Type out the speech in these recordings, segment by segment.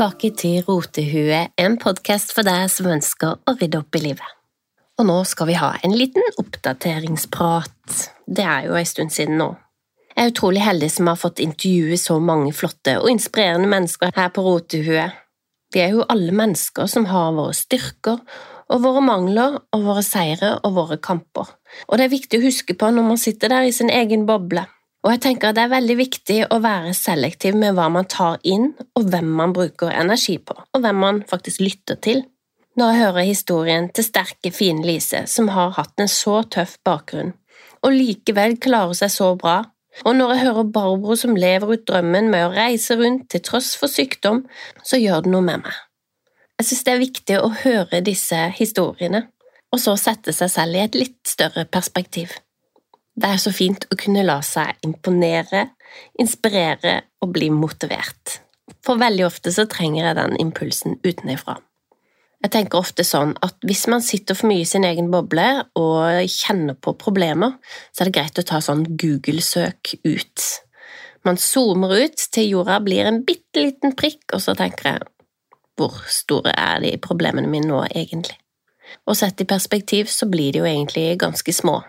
tilbake til Rotehue, en podkast for deg som ønsker å rydde opp i livet. Og nå skal vi ha en liten oppdateringsprat. Det er jo en stund siden nå. Jeg er utrolig heldig som har fått intervjue så mange flotte og inspirerende mennesker her på Rotehue. Vi er jo alle mennesker som har våre styrker og våre mangler og våre seire og våre kamper. Og det er viktig å huske på når man sitter der i sin egen boble. Og jeg tenker at det er veldig viktig å være selektiv med hva man tar inn, og hvem man bruker energi på, og hvem man faktisk lytter til. Når jeg hører historien til sterke, fine Lise, som har hatt en så tøff bakgrunn, og likevel klarer seg så bra, og når jeg hører Barbro som lever ut drømmen med å reise rundt til tross for sykdom, så gjør det noe med meg. Jeg synes det er viktig å høre disse historiene, og så sette seg selv i et litt større perspektiv. Det er så fint å kunne la seg imponere, inspirere og bli motivert. For veldig ofte så trenger jeg den impulsen utenfra. Jeg tenker ofte sånn at hvis man sitter for mye i sin egen boble og kjenner på problemer, så er det greit å ta sånn Google-søk ut. Man zoomer ut til jorda blir en bitte liten prikk, og så tenker jeg hvor store er de problemene mine nå, egentlig? Og sett i perspektiv så blir de jo egentlig ganske små,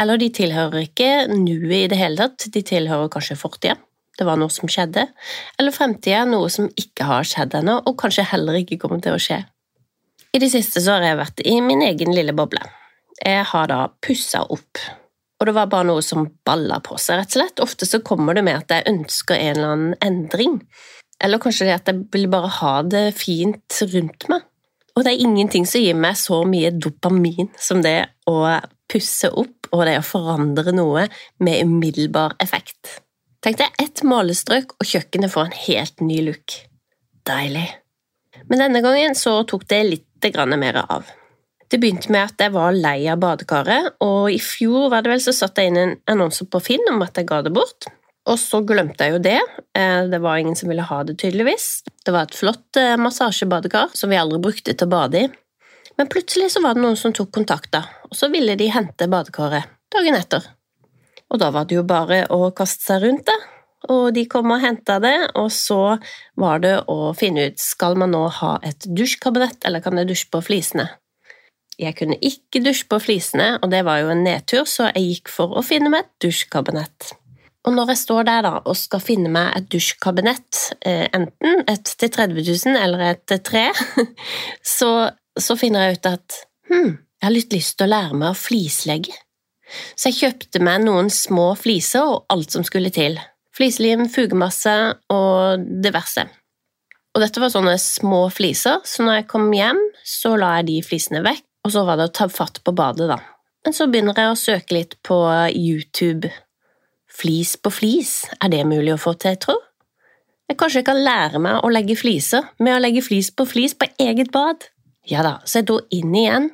eller de tilhører ikke nuet i det hele tatt, de tilhører kanskje fortida, det var noe som skjedde, eller fremtida, noe som ikke har skjedd ennå, og kanskje heller ikke kommer til å skje. I det siste så har jeg vært i min egen lille boble. Jeg har da pussa opp, og det var bare noe som balla på seg, rett og slett. Ofte så kommer det med at jeg ønsker en eller annen endring, eller kanskje det at jeg vil bare ha det fint rundt meg. Og det er ingenting som gir meg så mye dopamin som det å pusse opp og det å forandre noe med umiddelbar effekt. Tenk deg ett målestrøk, og kjøkkenet får en helt ny look. Deilig. Men denne gangen så tok det litt mer av. Det begynte med at jeg var lei av badekaret, og i fjor var det vel så satte jeg inn en annonse på Finn om at jeg ga det bort. Og så glemte jeg jo det. Eh, det var ingen som ville ha det, tydeligvis. Det var et flott eh, massasjebadekar som vi aldri brukte til å bade i. Men plutselig så var det noen som tok kontakt, da, og så ville de hente badekaret dagen etter. Og da var det jo bare å kaste seg rundt det, og de kom og henta det, og så var det å finne ut skal man nå ha et dusjkabinett, eller kan jeg dusje på flisene. Jeg kunne ikke dusje på flisene, og det var jo en nedtur, så jeg gikk for å finne meg et dusjkabinett. Og når jeg står der da og skal finne meg et dusjkabinett, eh, enten et til 30 000 eller et til tre, så så finner jeg ut at hm, jeg har litt lyst til å lære meg å flislegge. Så jeg kjøpte meg noen små fliser og alt som skulle til. Flislim, fugemasse og diverse. Og dette var sånne små fliser, så når jeg kom hjem, så la jeg de flisene vekk, og så var det å ta fatt på badet, da. Men så begynner jeg å søke litt på YouTube. Flis på flis, er det mulig å få til, tro? Jeg kanskje kan lære meg å legge fliser med å legge flis på flis på eget bad? Ja da, så jeg dro inn igjen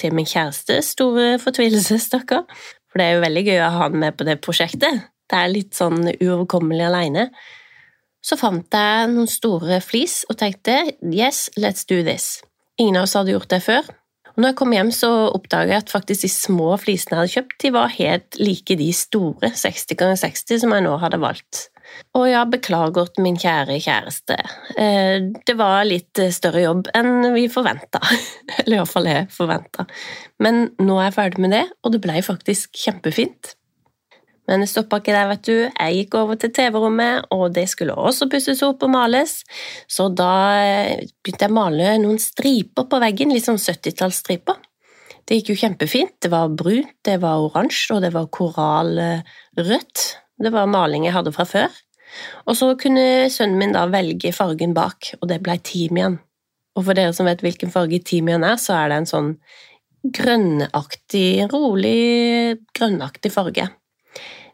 til min kjæreste, store fortvilelse, stakkar. For det er jo veldig gøy å ha han med på det prosjektet. Det er litt sånn uoverkommelig aleine. Så fant jeg noen store flis og tenkte yes, let's do this. Ingen av oss hadde gjort det før. Og når jeg kom hjem, så oppdaga jeg at faktisk de små flisene jeg hadde kjøpt, de var helt like de store 60 ganger 60 som jeg nå hadde valgt. Og ja, beklager til min kjære kjæreste. Eh, det var litt større jobb enn vi forventa. Eller iallfall jeg forventa. Men nå er jeg ferdig med det, og det blei faktisk kjempefint. Men det stoppa ikke der, vet du. Jeg gikk over til TV-rommet, og det skulle også pusses opp og males. Så da eh, begynte jeg å male noen striper på veggen, litt sånn 70-tallsstriper. Det gikk jo kjempefint. Det var brunt, det var oransje, og det var korallrødt. Det var maling jeg hadde fra før. Og så kunne sønnen min da velge fargen bak, og det ble timian. Og for dere som vet hvilken farge timian er, så er det en sånn grønnaktig, rolig grønnaktig farge.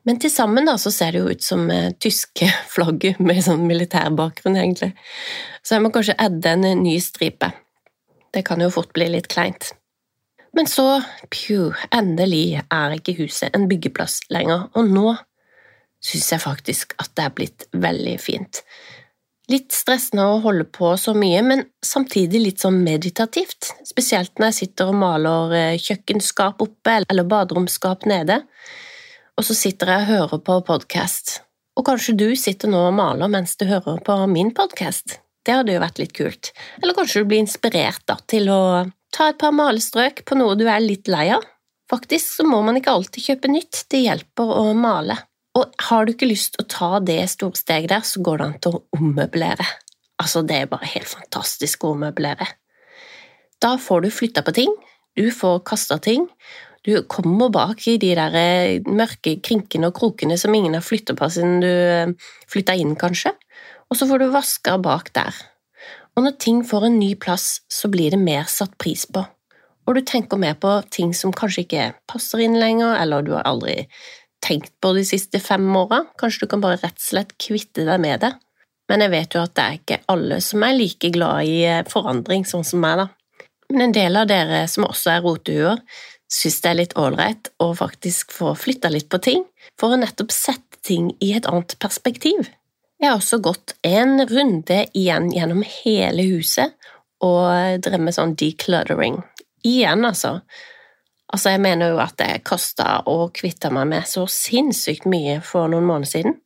Men til sammen da, så ser det jo ut som uh, tyske flagget med sånn militærbakgrunn, egentlig. Så jeg må kanskje adde en ny stripe. Det kan jo fort bli litt kleint. Men så, pju, endelig er ikke huset en byggeplass lenger, og nå syns jeg faktisk at det er blitt veldig fint. Litt stressende å holde på så mye, men samtidig litt sånn meditativt, spesielt når jeg sitter og maler eh, kjøkkenskap oppe eller baderomsskap nede, og så sitter jeg og hører på podkast. Og kanskje du sitter nå og maler mens du hører på min podkast. Det hadde jo vært litt kult. Eller kanskje du blir inspirert da, til å ta et par malestrøk på noe du er litt lei av. Faktisk så må man ikke alltid kjøpe nytt, det hjelper å male. Og har du ikke lyst til å ta det store steget der, så går det an til å ommøblere. Altså, det er bare helt fantastisk å ommøblere. Da får du flytta på ting, du får kasta ting, du kommer bak i de der eh, mørke krinkene og krokene som ingen har flytta på siden du eh, flytta inn, kanskje, og så får du vaska bak der. Og når ting får en ny plass, så blir det mer satt pris på, og du tenker mer på ting som kanskje ikke passer inn lenger, eller du har aldri tenkt på de siste fem åra, kanskje du kan bare rett og slett kvitte deg med det. Men jeg vet jo at det er ikke alle som er like glad i eh, forandring, sånn som meg, da. Men en del av dere som også er rotehuer, syns det er litt ålreit å faktisk få flytta litt på ting, for å nettopp sette ting i et annet perspektiv. Jeg har også gått en runde igjen gjennom hele huset og drevet med sånn decluttering. Igjen, altså. Altså, jeg mener jo at det kosta å kvitte meg med så sinnssykt mye for noen måneder siden.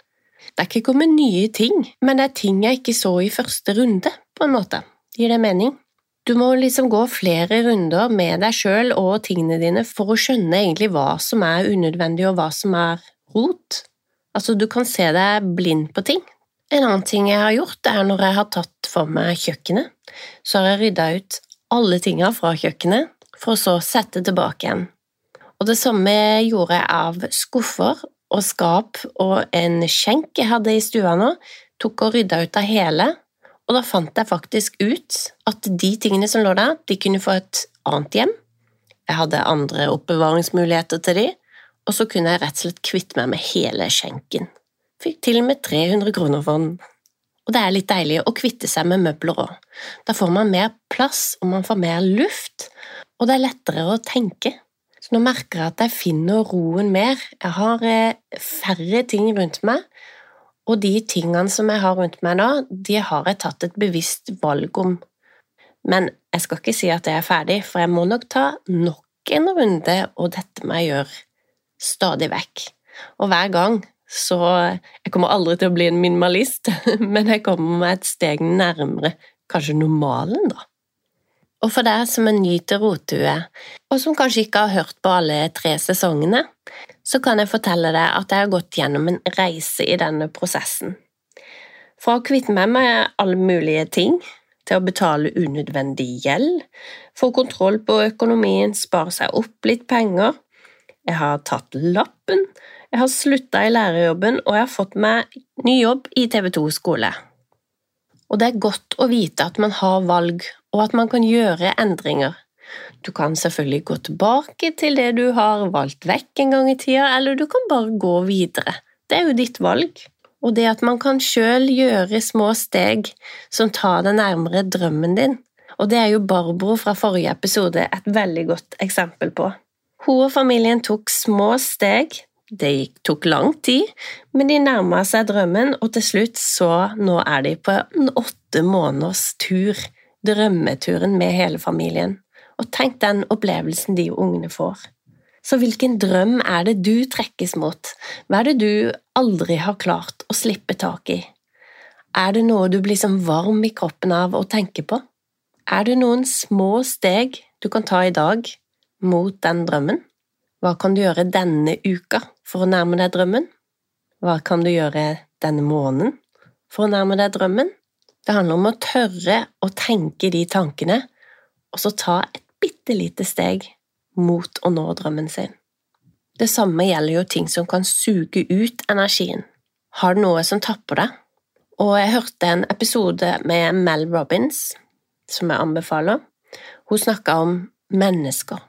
Det er ikke kommet nye ting, men det er ting jeg ikke så i første runde, på en måte. Gir det mening? Du må liksom gå flere runder med deg sjøl og tingene dine for å skjønne egentlig hva som er unødvendig og hva som er rot. Altså, du kan se deg blind på ting. En annen ting jeg har gjort, er når jeg har tatt for meg kjøkkenet, så har jeg rydda ut alle tinga fra kjøkkenet, for å så sette tilbake igjen. Og det samme gjorde jeg av skuffer og skap og en skjenk jeg hadde i stua nå, tok og rydda ut av hele og da fant jeg faktisk ut at de tingene som lå der, de kunne få et annet hjem. Jeg hadde andre oppbevaringsmuligheter til de, og så kunne jeg rett og slett kvitte meg med hele skjenken. Fikk til og med 300 kroner for den. Og det er litt deilig å kvitte seg med møbler òg. Da får man mer plass, og man får mer luft, og det er lettere å tenke. Så nå merker jeg at jeg finner roen mer. Jeg har eh, færre ting rundt meg, og de tingene som jeg har rundt meg nå, de har jeg tatt et bevisst valg om. Men jeg skal ikke si at jeg er ferdig, for jeg må nok ta nok en runde, og dette må jeg gjøre stadig vekk. Og hver gang så Jeg kommer aldri til å bli en minimalist, men jeg kommer meg et steg nærmere kanskje normalen, da. Og for deg som er ny til Rotue, og som kanskje ikke har hørt på alle tre sesongene, så kan jeg fortelle deg at jeg har gått gjennom en reise i denne prosessen. Fra å kvitte meg med alle mulige ting, til å betale unødvendig gjeld, få kontroll på økonomien, spare seg opp litt penger. Jeg har tatt lappen, jeg har slutta i lærerjobben, og jeg har fått meg ny jobb i TV2 skole. Og det er godt å vite at man har valg, og at man kan gjøre endringer. Du kan selvfølgelig gå tilbake til det du har valgt vekk en gang i tida, eller du kan bare gå videre. Det er jo ditt valg. Og det at man kan sjøl gjøre små steg som tar deg nærmere drømmen din. Og det er jo Barbro fra forrige episode et veldig godt eksempel på. Hun og familien tok små steg. Det tok lang tid, men de nærma seg drømmen, og til slutt så nå er de på en åtte måneders tur. Drømmeturen med hele familien og tenk den opplevelsen de ungene får. Så hvilken drøm er det du trekkes mot, hva er det du aldri har klart å slippe tak i? Er det noe du blir som varm i kroppen av å tenke på? Er det noen små steg du kan ta i dag mot den drømmen? Hva kan du gjøre denne uka for å nærme deg drømmen? Hva kan du gjøre denne måneden for å nærme deg drømmen? Det handler om å tørre å tenke de tankene, og så ta et bitte lite steg mot å nå drømmen sin. Det samme gjelder jo ting som kan suge ut energien. Har du noe som tapper deg? Og jeg hørte en episode med Mel Robins, som jeg anbefaler. Hun snakka om mennesker,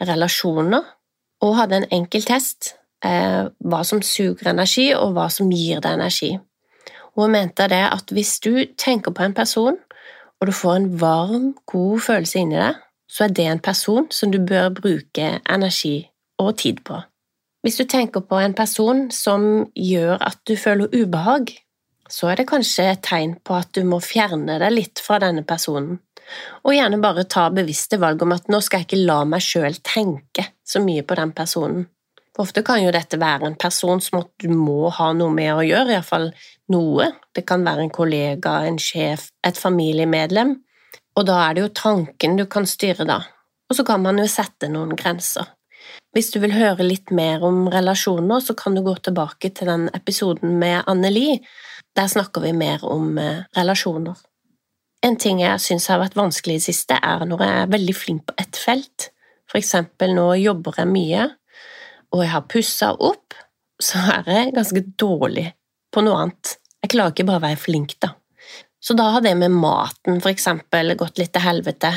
relasjoner, og hadde en enkel test eh, hva som suger energi, og hva som gir deg energi. Hun mente det at hvis du tenker på en person, og du får en varm, god følelse inni deg, så er det en person som du bør bruke energi og tid på. Hvis du tenker på en person som gjør at du føler ubehag, så er det kanskje et tegn på at du må fjerne deg litt fra denne personen, og gjerne bare ta bevisste valg om at nå skal jeg ikke la meg sjøl tenke så mye på den personen. Ofte kan jo dette være en person som du må ha noe med å gjøre, iallfall noe. Det kan være en kollega, en sjef, et familiemedlem. Og da er det jo tanken du kan styre, da. Og så kan man jo sette noen grenser. Hvis du vil høre litt mer om relasjoner, så kan du gå tilbake til den episoden med Anneli. Der snakker vi mer om eh, relasjoner. En ting jeg syns har vært vanskelig i det siste, er når jeg er veldig flink på ett felt. For eksempel nå jobber jeg mye, og jeg har pussa opp, så er jeg ganske dårlig på noe annet. Jeg klarer ikke bare å være flink, da. Så da har det med maten for eksempel gått litt til helvete.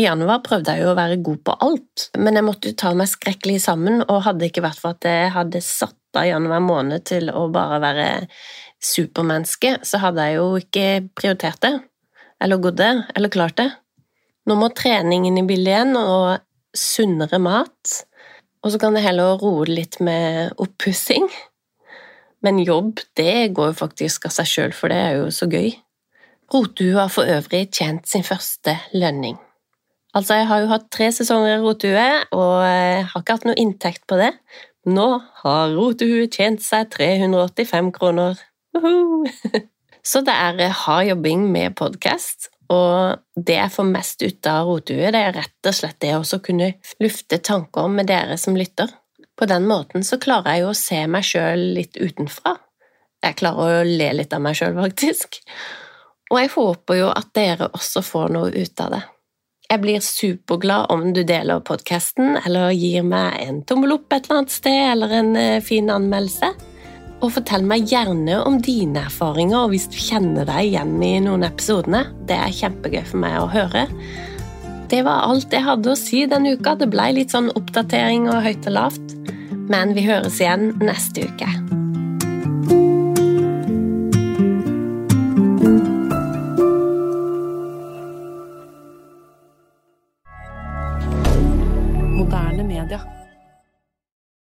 I januar prøvde jeg jo å være god på alt, men jeg måtte jo ta meg skrekkelig sammen, og hadde ikke vært for at jeg hadde satt av januar måned til å bare være supermenneske, så hadde jeg jo ikke prioritert det, eller gått det, eller klart det. Nå må treningen i bildet igjen, og sunnere mat, og så kan det heller roe litt med oppussing. Men jobb, det går jo faktisk av seg sjøl, for det er jo så gøy. Rotehue har for øvrig tjent sin første lønning. Altså, jeg har jo hatt tre sesonger i Rotehue, og jeg har ikke hatt noe inntekt på det. Nå har Rotehue tjent seg 385 kroner. Uhuh. Så det er hard jobbing med podkast, og det jeg får mest ut av Rotehue, det er rett og slett det å kunne lufte tanker med dere som lytter. På den måten så klarer jeg jo å se meg sjøl litt utenfra. Jeg klarer å le litt av meg sjøl, faktisk. Og jeg håper jo at dere også får noe ut av det. Jeg blir superglad om du deler podkasten, eller gir meg en tommel opp et eller annet sted, eller en eh, fin anmeldelse. Og fortell meg gjerne om dine erfaringer, og hvis du kjenner deg igjen i noen episodene. Det er kjempegøy for meg å høre. Det var alt jeg hadde å si denne uka. Det ble litt sånn oppdatering og høyt og lavt. Men vi høres igjen neste uke.